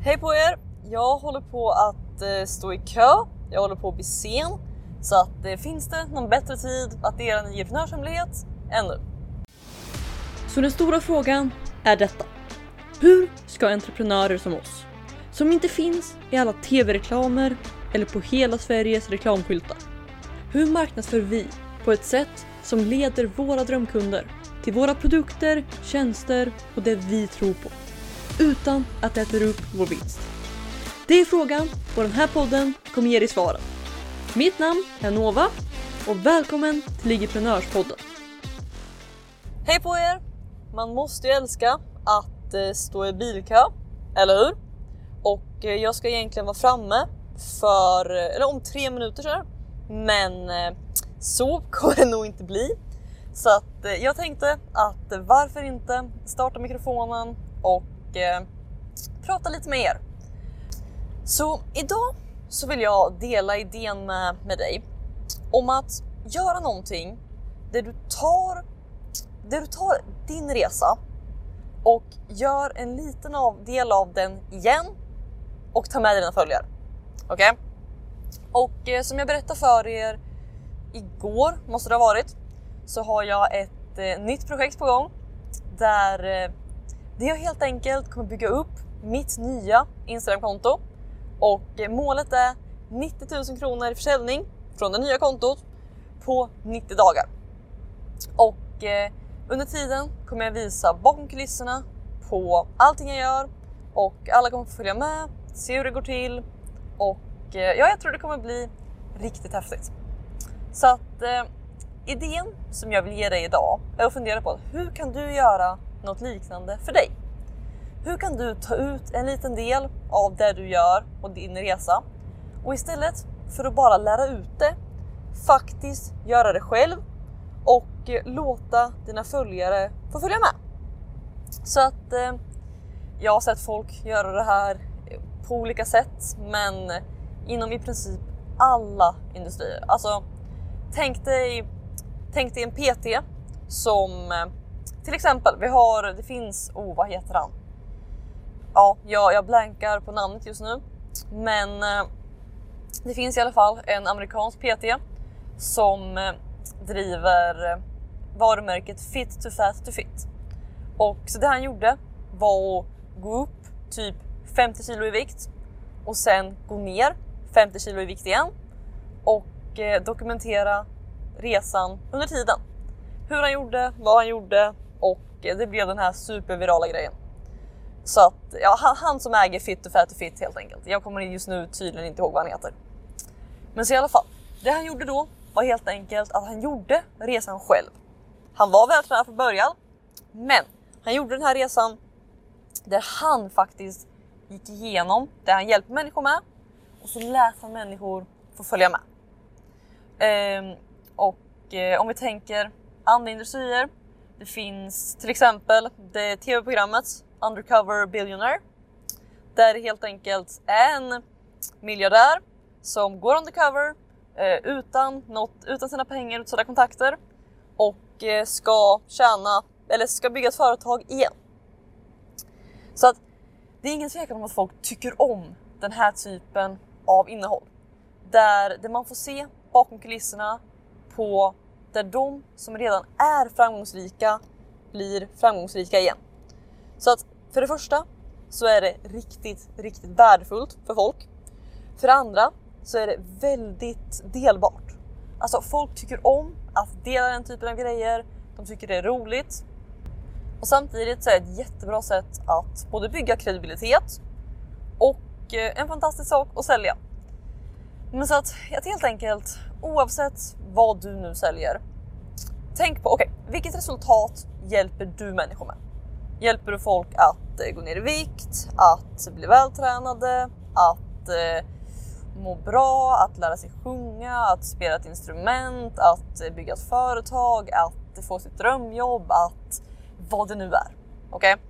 Hej på er! Jag håller på att eh, stå i kö. Jag håller på att bli sen. Så att eh, finns det någon bättre tid att dela en entreprenörshemlighet än nu? Så den stora frågan är detta. Hur ska entreprenörer som oss, som inte finns i alla tv-reklamer eller på hela Sveriges reklamskyltar. Hur marknadsför vi på ett sätt som leder våra drömkunder till våra produkter, tjänster och det vi tror på utan att det äter upp vår vinst? Det är frågan och den här podden kommer ge dig svaren. Mitt namn är Nova och välkommen till Ligiprenörspodden. Hej på er! Man måste ju älska att eh, stå i bilkö, eller hur? Och eh, jag ska egentligen vara framme för, eh, eller om tre minuter så här. Men så kommer det nog inte bli. Så att jag tänkte att varför inte starta mikrofonen och eh, prata lite med er. Så idag så vill jag dela idén med, med dig om att göra någonting där du tar, där du tar din resa och gör en liten av, del av den igen och tar med dina följare. Okej? Okay? Och eh, som jag berättade för er igår, måste det ha varit, så har jag ett eh, nytt projekt på gång där eh, det jag helt enkelt kommer bygga upp mitt nya Instagramkonto och målet är 90 000 kronor i försäljning från det nya kontot på 90 dagar. Och eh, under tiden kommer jag visa bakom kulisserna på allting jag gör och alla kommer få följa med, se hur det går till och eh, ja, jag tror det kommer bli riktigt häftigt. Så att eh, idén som jag vill ge dig idag är att fundera på hur kan du göra något liknande för dig? Hur kan du ta ut en liten del av det du gör och din resa och istället för att bara lära ut det faktiskt göra det själv och eh, låta dina följare få följa med. Så att eh, jag har sett folk göra det här eh, på olika sätt, men inom i princip alla industrier. Alltså, tänk dig, tänk dig en PT som eh, till exempel, vi har, det finns, oh vad heter han? Ja, jag, jag blankar på namnet just nu, men eh, det finns i alla fall en amerikansk PT som eh, driver eh, varumärket Fit to Fat to Fit. Och så det han gjorde var att gå upp typ 50 kilo i vikt och sen gå ner 50 kilo i vikt igen och eh, dokumentera resan under tiden. Hur han gjorde, vad han gjorde och det blev den här supervirala grejen. Så att ja, han, han som äger Fit to Fat to Fit helt enkelt. Jag kommer just nu tydligen inte ihåg vad han heter. Men så i alla fall, det han gjorde då var helt enkelt att han gjorde resan själv. Han var vältränad från början, men han gjorde den här resan där han faktiskt gick igenom det han hjälper människor med och så lät han människor få följa med. Ehm, och eh, om vi tänker andra industrier. Det finns till exempel det tv-programmet Undercover Billionaire där det helt enkelt är en miljardär som går undercover eh, utan, något, utan sina pengar, utan sina kontakter och eh, ska tjäna eller ska bygga ett företag igen. Så att det är ingen tvekan om att folk tycker om den här typen av innehåll. Där, det man får se bakom kulisserna på där de som redan är framgångsrika blir framgångsrika igen. Så att för det första så är det riktigt, riktigt värdefullt för folk. För det andra så är det väldigt delbart. Alltså folk tycker om att dela den typen av grejer. De tycker det är roligt. Och samtidigt så är det ett jättebra sätt att både bygga kredibilitet och eh, en fantastisk sak att sälja. Men så att, att helt enkelt oavsett vad du nu säljer. Tänk på okej, okay, vilket resultat hjälper du människor med? Hjälper du folk att eh, gå ner i vikt, att bli vältränade, att eh, må bra, att lära sig sjunga, att spela ett instrument, att eh, bygga ett företag, att få sitt drömjobb, att vad det nu är. Okej? Okay?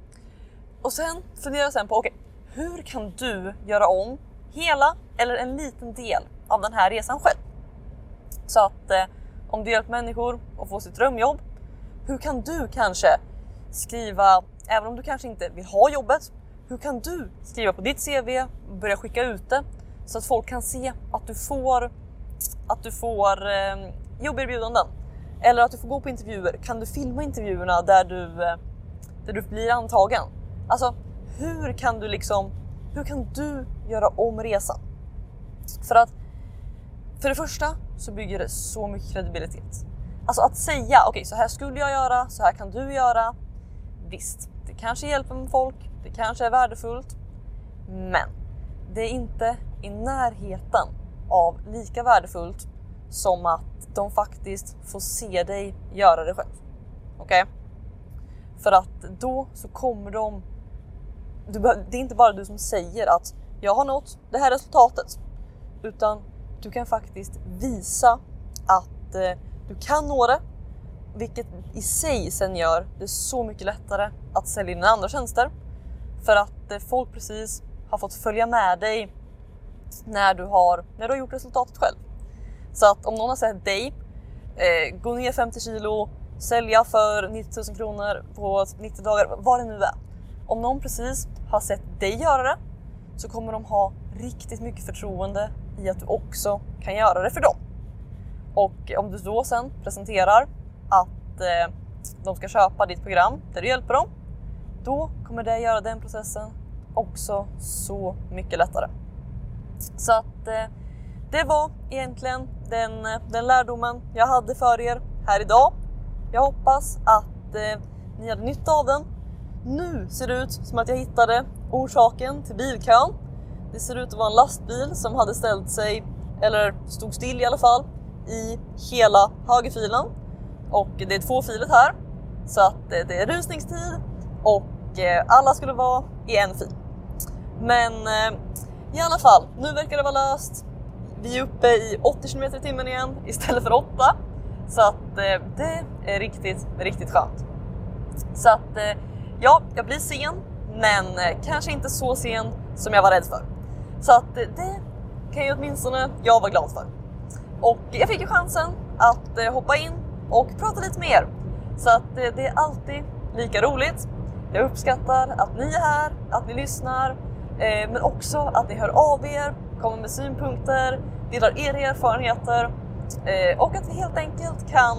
Och sen fundera sen på okej, okay, hur kan du göra om hela eller en liten del av den här resan själv? Så att eh, om du hjälper människor att få sitt drömjobb, hur kan du kanske skriva, även om du kanske inte vill ha jobbet, hur kan du skriva på ditt CV, börja skicka ut det så att folk kan se att du får, att du får eh, jobberbjudanden eller att du får gå på intervjuer. Kan du filma intervjuerna där du, eh, där du blir antagen? Alltså, hur kan du liksom, hur kan du göra om resan? För att för det första så bygger det så mycket kredibilitet. Alltså att säga okej, okay, så här skulle jag göra, så här kan du göra. Visst, det kanske hjälper med folk, det kanske är värdefullt, men det är inte i närheten av lika värdefullt som att de faktiskt får se dig göra det själv. Okej? Okay? För att då så kommer de... Det är inte bara du som säger att jag har nått det här resultatet, utan du kan faktiskt visa att eh, du kan nå det, vilket i sig sen gör det så mycket lättare att sälja in andra tjänster för att eh, folk precis har fått följa med dig när du har, när du har gjort resultatet själv. Så att om någon har sett dig eh, gå ner 50 kilo, sälja för 90 000 kronor på 90 dagar, vad det nu är. Om någon precis har sett dig göra det så kommer de ha riktigt mycket förtroende i att du också kan göra det för dem. Och om du då sen presenterar att eh, de ska köpa ditt program där du hjälper dem, då kommer det göra den processen också så mycket lättare. Så att eh, det var egentligen den, eh, den lärdomen jag hade för er här idag. Jag hoppas att eh, ni hade nytta av den. Nu ser det ut som att jag hittade orsaken till bilkön. Det ser ut att vara en lastbil som hade ställt sig, eller stod still i alla fall, i hela högerfilen. Och det är tvåfiligt här, så att eh, det är rusningstid och eh, alla skulle vara i en fil. Men eh, i alla fall, nu verkar det vara löst. Vi är uppe i 80 km i timmen igen istället för 8. Så att det är riktigt, riktigt skönt. Så att ja, jag blir sen, men kanske inte så sen som jag var rädd för. Så att det kan ju åtminstone jag vara glad för. Och jag fick ju chansen att eh, hoppa in och prata lite mer. Så att eh, det är alltid lika roligt. Jag uppskattar att ni är här, att ni lyssnar, eh, men också att ni hör av er, kommer med synpunkter, delar era erfarenheter och att vi helt enkelt kan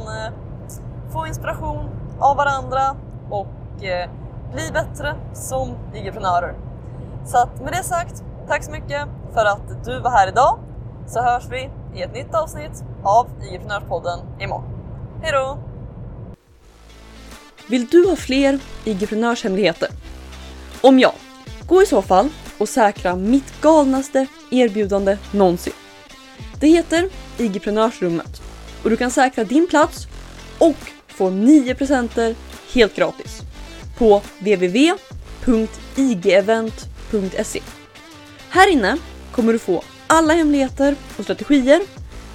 få inspiration av varandra och bli bättre som IG-prenörer. Så att med det sagt Tack så mycket för att du var här idag så hörs vi i ett nytt avsnitt av IG-prenörspodden imorgon. Hej då! Vill du ha fler IG-prenörshemligheter? Om ja, gå i så fall och säkra mitt galnaste erbjudande någonsin. Det heter IG-prenörsrummet och du kan säkra din plats och få 9 presenter helt gratis på www.igevent.se. Här inne kommer du få alla hemligheter och strategier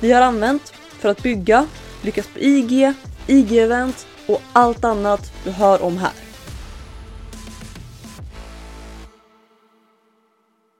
vi har använt för att bygga, lyckas på IG, IG-event och allt annat du hör om här.